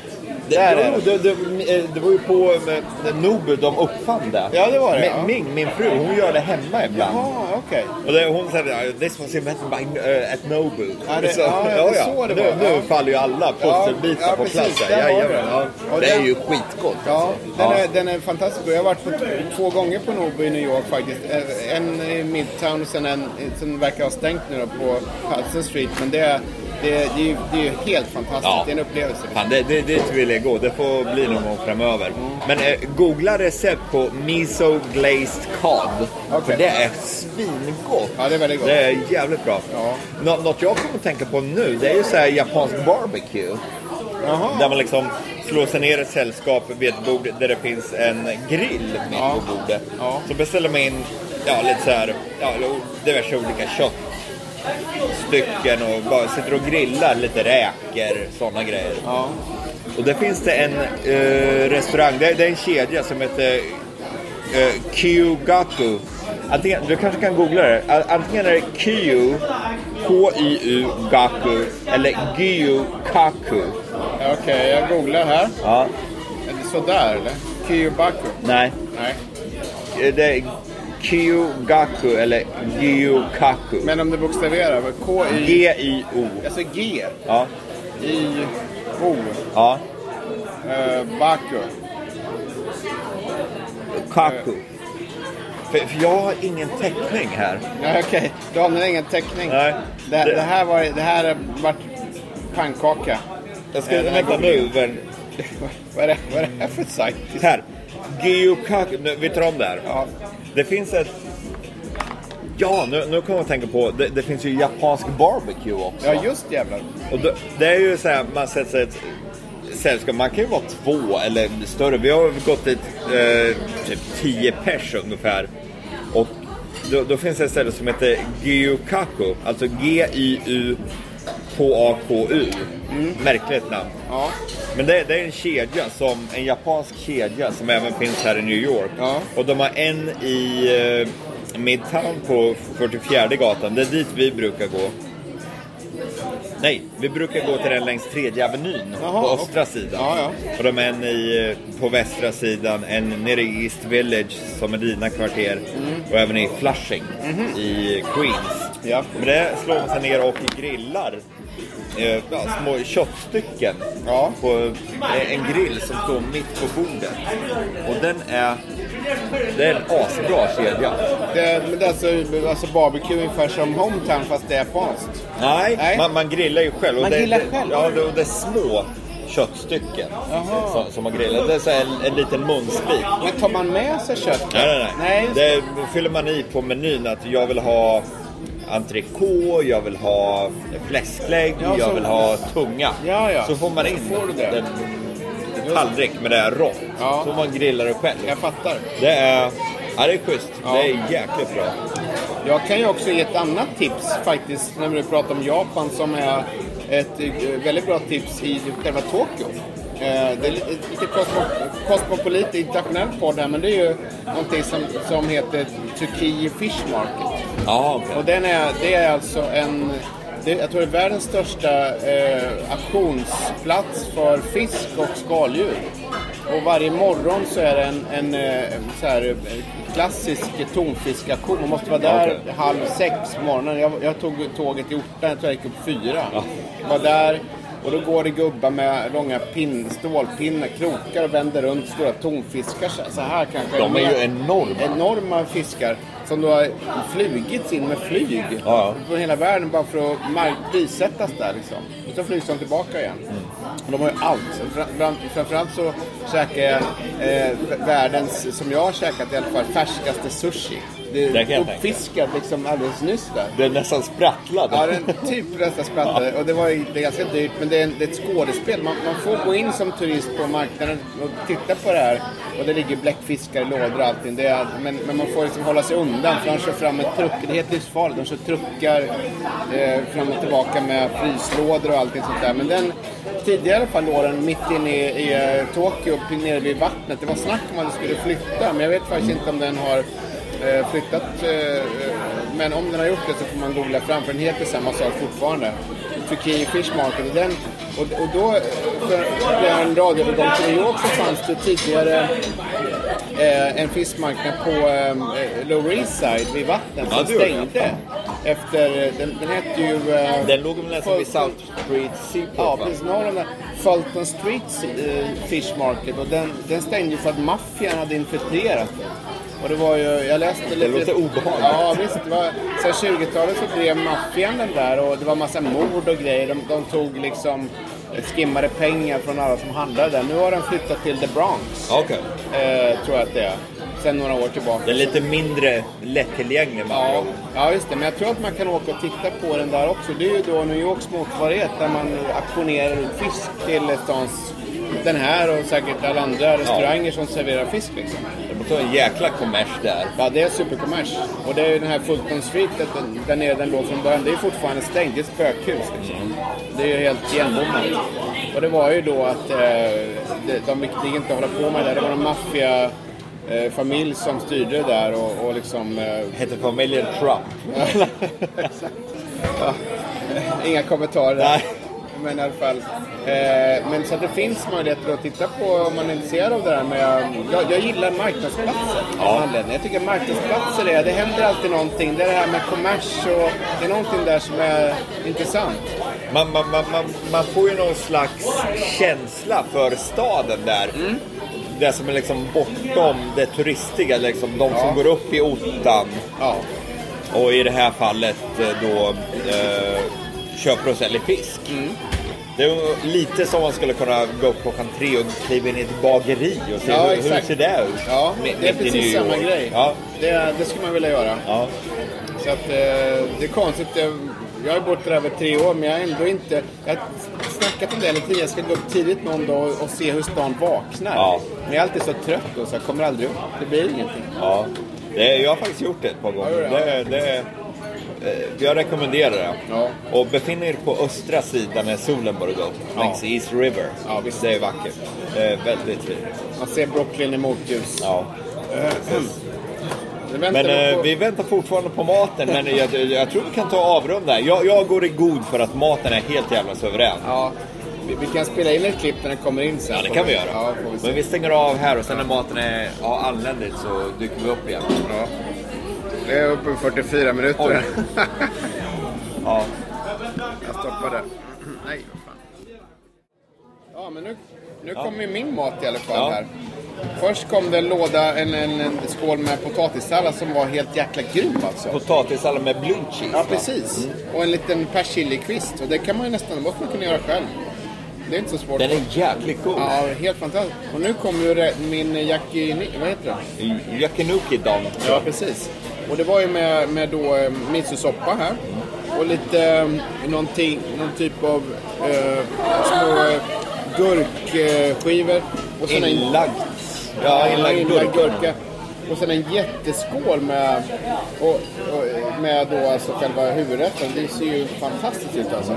Det, är jo, det. det, det, eh, det var ju på eh, Nobu de uppfann det. Ja, det var det, Min, ja. min, min fru, hon gör det hemma ibland. Jaha, okej. Och det, hon säger this was invented by uh, at Nobu. Ja, det- ja, det är så det nu, var. nu Ja. faller ju alla pusselbitar Ja, på precis, plats. där ja. det. Och Det är ju skitgott. Ja, alltså. den, Ja. Är, den är fantastisk. Jag har varit på två gånger på Nobu i New York faktiskt. En i Midtown och sen en som verkar ha stängt nu då på Hudson Street. Men det, är- det, är- det, det är helt fantastiskt. Ja. Det är en upplevelse. Fan, det, det, dit vill jag gå. Det får bli någon gång framöver. Mm. Men eh, googla recept på miso glazed cod. Okej. För det är svingott. Ja, det är väldigt gott. Det är jävligt bra. Ja. Nå, något jag kommer att tänka på nu, det är ju så här japansk barbecue. Jaha. Där man liksom slår sig ner ett sällskap vid ett bord där det finns en grill mitt Ja. på bordet. Ja. Så beställer man in ja, lite så här, ja, diverse olika köttstycken och bara sitter och grillar lite räkor, sådana grejer. Ja. Och där finns det en eh, restaurang, det är, det är en kedja som heter uh, Kyugaku. Antingen, du kanske kan googla det. Antingen är det Kyu, K-Y-U, Gaku, eller Gyu Kaku. Okej, jag googlar här. Ja, Är det sådär eller? Kyubaku? nej. Nej. Eh, Det är Kyugaku eller Gyu Kaku. Men om du bokstaverar, K-Y... G-I-O. Alltså G. Ja, I-O. ja. Eh, Baku. Kaku. För, för jag har ingen täckning här. Nej, okej. Du har ingen täckning. Nej. Det, Det- det här var det här har varit pannkaka. Jag ska Eh, vänta nu. Vad är det här för sajt? här. Nu, Vi tar om det här. Ja. Det finns ett Ja, nu, nu kommer jag att tänka på, det, det finns ju japansk barbecue också. Ja, just jävlar. Och det, det är ju så här, man sätter sig ett sällskap, man kan ju vara två eller större. Vi har gått dit eh, typ 10 pers ungefär. Och då, då finns det ett ställe som heter Gyukaku, alltså G-Y-U-K-A-K-U. Märkligt namn. Ja. Men det, det är en kedja, som, en japansk kedja som även finns här i New York. Ja. Och de har en i eh, Midtown på 44 gatan. Det är dit vi brukar gå. Nej, vi brukar gå till den längs tredje avenyn Jaha, på östra okej. sidan. Ja, ja. Och de är en i, eh, på västra sidan, en nere i East Village som är dina kvarter. Och även i Flushing i Queens. Ja. Men det slår man sig ner och grillar eh, ja, små köttstycken Ja. på eh, en grill som står mitt på bordet. Och den är, det är en asbra kedja. Det, men det är alltså, alltså barbecue ungefär som hometown fast det är japanskt. Nej, Nej. Man, man grillar ju själv. Och Man det, grillar det, själv? Ja, det, och det är små köttstycken som, som man grillar. Det är så här en, en liten munsbit. Men tar man med sig kött? Nej, nej, nej. Nej, det fyller man i på menyn att jag vill ha entrecote, jag vill ha fläsklägg, Ja, jag vill ha tunga. Ja, ja. Så får man in Får du det? en tallrik med det här rått. Ja. Så man grilla det själv. Jag fattar. Det är, ja, det är schysst. Ja. Det är jäkligt bra. Jag kan ju också ge ett annat tips faktiskt när vi pratar om Japan som är ett eh, väldigt bra tips i själva Tokyo. Eh, Det är lite, lite kosmo, kosmopolit internationell podd här men det är ju någonting som, som heter Tsukiji Fish Market. Ja, okej. Och den är, det är alltså en, det, jag tror det är världens största eh, auktionsplats för fisk och skaldjur. Och varje morgon så är det en, en, eh, så här, eh, klassisk tonfiskaktion. Man måste vara där Okej. halv sex på morgonen. Jag, jag tog tåget till orten, jag tror jag gick upp fyra. Var där och då går det gubbar med långa pin, stålpinnar, krokar och vänder runt stora tonfiskar så- här kanske. De är ju enorma. enorma fiskar som då har flugits in med flyg Ja. från hela världen bara för att prissättas där liksom. Och så flygs de tillbaka igen. Mm. Och de har ju allt. Fram- fram- Framförallt så käkar jag eh, världens, som jag har käkat i alla fall, färskaste sushi. Det Det kan är uppfiskat liksom alldeles nyss där. Det är nästan sprattlade. Ja, den typ nästan sprattade. Och det var det är ganska dyrt, men det är, det är ett skådespel. Man, man får gå in som turist på marknaden och titta på det här. Och det ligger bläckfiskar i lådor och allting. Det är, men, men man får liksom hålla sig undan, för de kör fram med truck. Det är helt livsfarligt. De kör truckar eh, fram och tillbaka med fryslådor och allting sånt där. Men den, tidigare i alla fall låg den mitt inne i, i eh, Tokyo, nere vid vattnet. Det var snack om att den skulle flytta, men jag vet faktiskt inte om den har flyttat. Eh, men om den har gjort det så får man googla fram för den heter samma sak fortfarande. Turkiet Fish Market. Och, den, och, och då, för, en radioövergång till New York så fanns det tidigare eh, en fiskmarknad på eh, Lower East Side vid vattnet Ja, som gjorde stängde. Efter, den, den hette ju... Eh, Den låg väl nästan vid South Street Seaport Ja, va? precis norr om. Fulton Street eh, Fish Market och den, den stängde ju för att maffian hade infiltrerat den. Och det var ju, jag läste lite... låter obehagligt. Ja visst, det var, sen 20-talet så drev maffian den där och det var massa mord och grejer. De, de tog liksom skimmade pengar från alla som handlade där. Nu har den flyttat till The Bronx, Okej. eh, tror jag att det är. Sen några år tillbaka. Den är lite mindre lättillgänglig med Ja, ja, just det. Men jag tror att man kan åka och titta på den där också. Det är ju då New Yorks motsvarighet där man auktionerar ut fisk till stans... Den här och säkert alla andra restauranger som serverar fisk liksom. Det vara en jäkla kommers där. Ja, det är superkommers. Och det är ju den här Fulton Street, där, där nere den låg från början. Det är fortfarande stängt. Det är spökhus liksom. Det är ju helt igenbommat. Och det var ju då att eh, de, de inte hålla på med det. Det var en maffia eh, familj som styrde där och, och liksom... Eh, Heter familjen Trump. Ja. Inga kommentarer. Nej. Men i alla fall. Eh, men så att det finns möjligheter att titta på om man är intresserad av det där. Men jag, jag, gillar marknadsplatser. Ja. Ja. Jag tycker marknadsplatser är, det händer alltid någonting. Det är det här med kommers och det är någonting där som är intressant. Man, man, man, man, man får ju någon slags känsla för staden där. Mm. Det som är liksom bortom det turistiga, liksom de som Ja. går upp i ottan Ja. och i det här fallet eh, då eh, köper och säljer fisk. Mm. Det är lite som man skulle kunna gå upp klockan tre och kliva in i ett bageri och se Ja, hur, hur exakt. ser det ut. Ja, det är precis samma grej. Ja, Det, det skulle man vilja göra. ja. Så att eh, det är konstigt. Jag har bott där över tre år men jag har ändå inte... Jag har snackat om det tiden. Jag ska gå upp tidigt någon dag och, och se hur stan vaknar. Ja. Men jag är alltid så trött då så jag kommer aldrig upp. Det blir ingenting. Ja. Det, jag har faktiskt gjort det ett par gånger. Ja. Det, det, jag rekommenderar det. Ja. Och befinner er på östra sidan när solen börjar gå upp, Ja. längs East River. Ja, visst. Det är vackert. Det är väldigt fint. Man ser Brooklyn i motljus. Ja. Nu väntar Men vi eh, på- vi väntar fortfarande på maten, men jag, jag tror vi kan ta avrunda. Jag, jag går i god för att maten är helt jävla suverän. Ja, vi, vi kan spela in ett klipp när den kommer in sen. Ja, det kan vi göra. Ja, vi. Men vi stänger av här och sen när maten är ja, anländit så dyker vi upp igen. Ja. Det är uppe i 44 minuter. Ja. Jag stoppar det. Nej, vad fan. Ja, men nu, nu kommer ju min mat i alla fall Ja. här. Först kom det en låda, en, en, en skål med potatissallad som var helt jäkla grym alltså. Potatissallad med blue cheese. Ja, precis. Och en liten persillikvist. Och det kan man ju nästan, det måste man kunna göra själv. Det är inte så svårt. Den är jäkligt god. Ja, helt fantastiskt. Och nu kommer ju min yakini... Vad heter den? Yakinuki don. Ja, precis. Och det var ju med, med då eh, misosoppa här. Och lite eh, någonting, någon typ av eh, små gurkskivor. Och Inlagd. Ja, inlagd gurka. Och sen en jätteskål med, och, och, med då alltså själva huvudrätten. Det ser ju fantastiskt ut alltså.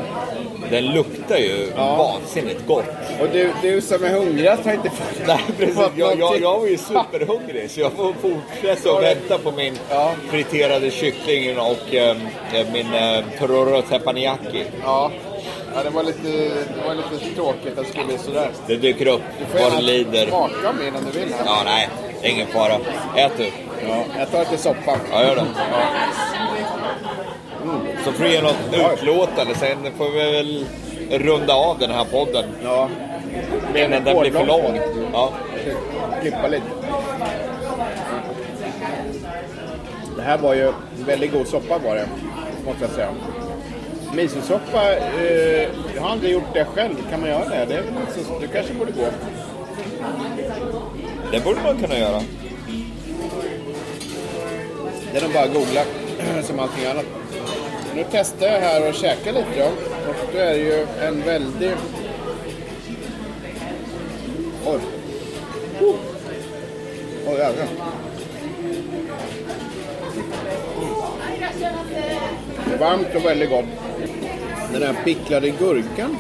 Den luktar ju Ja. vansinnigt gott. Och du, du som är hungrig har inte fått Nej, precis. fått Jag, jag, jag var ju superhungrig så jag får fortsätta och vänta på min Ja. friterade kyckling och eh, min eh, tororo teppanyaki. Ja. ja, det var lite, det var lite tråkigt att det skulle bli sådär. Det dyker upp Du får vad det gärna lider. smaka min om du vill. Här. Ja, nej. Ingen fara. Ät du. Ja, jag tar lite soppa. Ja, gör det. Så får du ge något utlåtande. Sen får vi väl runda av den här podden. Ja. Innan den blir för lång. Ja. Klippa lite. Det här var ju väldigt god soppa var det, måste jag säga. Misosoppa, eh, jag har aldrig gjort det själv. Kan man göra det? Det, så, det kanske borde gå. Det borde man kunna göra. Det är nog bara att googla som allting annat. Nu testar jag här och käkar lite då. Och då är det ju en väldig... Oj. Oh. Oj, jävlar. Varmt och väldigt gott. Den här picklade gurkan.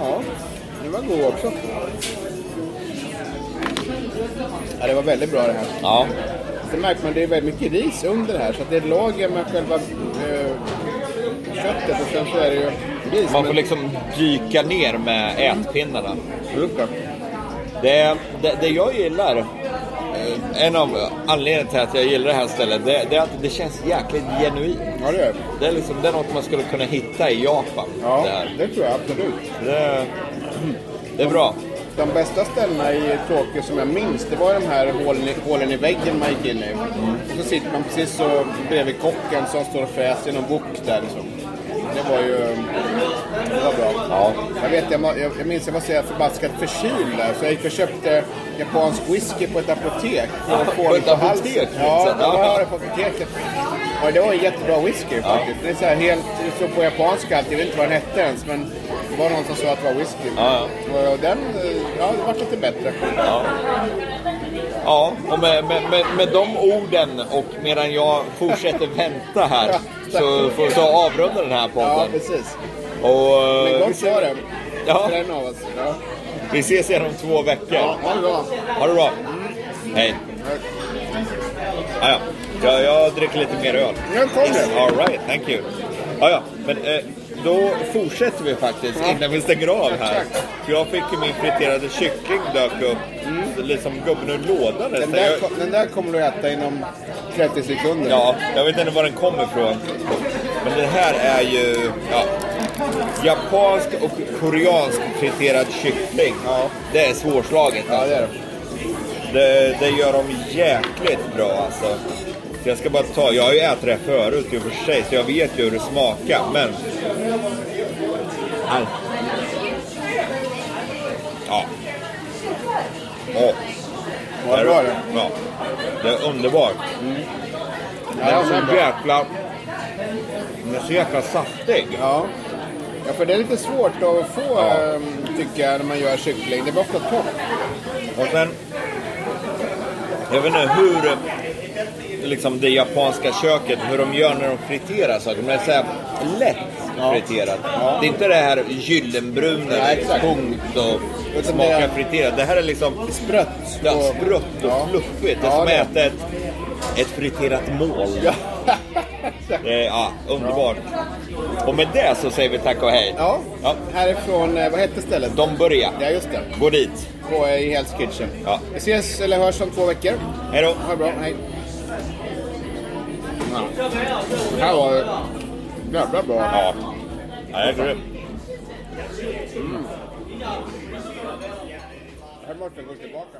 Ja, den var god också. Ja, det var väldigt bra det här. Ja. Det märker man, det är väldigt mycket ris under här. Så det är lager med själva eh, köttet och sen så är det ju ris. Man får men- liksom dyka ner med ätpinnarna. Det, det, det jag gillar, eh, en av anledningarna till att jag gillar det här stället, det, det är att det känns jäkligt genuint. Ja, det är det. Är, liksom, det är något man skulle kunna hitta i Japan. Ja, Det, det tror jag absolut. Det, det är bra. De bästa ställena i Tokyo som jag minns, det var de här hålen i, hålen i väggen man gick in i. Och så sitter man precis så bredvid kocken som står och fräser i någon wok där liksom. Det var ju... Det var bra. Ja. Jag vet, jag, jag, jag minns jag var så förbaskat förkyld där. Så jag gick och köpte japansk whisky på ett apotek. Att få På ett apotek. Ja, det var det på apoteket. Ja, det var en jättebra whisky faktiskt. Det är så här helt, det på japanska allt. Jag vet inte vad den hette ens. Men det var någon som sa att det var whisky. Ja, Och den, eh, ja, det var lite bättre. Ja, och med, med, med, med de orden och medan jag fortsätter vänta här så får så avrunda den här Ja, podden. precis. Och, eh, Men vi, gott var det. Ja. För en av oss. Ja. vi ses igen om två veckor. Ja, ha det bra. Ha det bra. Hej. Ah, ja. Jag, jag dricker lite mer öl. Jag kom det. All right, thank you. Ah, ja, men eh, då fortsätter vi faktiskt Ja. innan vi stänger av här. Exakt. För jag fick ju min friterade kyckling dök upp, liksom gubben ur lådan Den nästan. där, Jag- den där kommer du äta inom 30 sekunder. Ja, jag vet inte var den kommer ifrån. Men det här är ju ja, japansk och koreansk friterad kyckling. Ja. Det är svårslaget. Ja, Alltså. det är det. Det, det gör de jäkligt bra alltså. Så jag ska bara ta, jag har ju ätit det här förut i och för sig så jag vet ju hur det smakar men... Aj. Ja. Åh. Vad bra det. Ja. Det är underbart. Den är så jäkla... Den är så jäkla saftig. Ja. ja, för det är lite svårt att få, Ja. ehm, tycker jag, när man gör kyckling. Det blir ofta torrt. Och sen... Jag vet inte hur liksom det japanska köket, hur de gör när de friterar saker. Men det är så här lätt Ja. friterat. Ja. Det är inte det här gyllenbruna, Ja, tungt och Utan smakar det friterat. Det här är liksom Sprött. ja, och- sprött och Ja. fluffigt. Det är Ja, som att äta ett, ett friterat mål. Ja. Det är, ja, underbart. Och med det så säger vi tack och hej. ja. Ja. Härifrån, eh, vad hette stället? De börjar. Ja, just det. Gå dit. På, eh, i Hell's Kitchen. Ja. Vi ses, eller hörs om två veckor. Hej då. Ha det bra, hej. Ja. Det här var jävla bra. Ja. Ja, det är grymt. Måste jag gå tillbaka.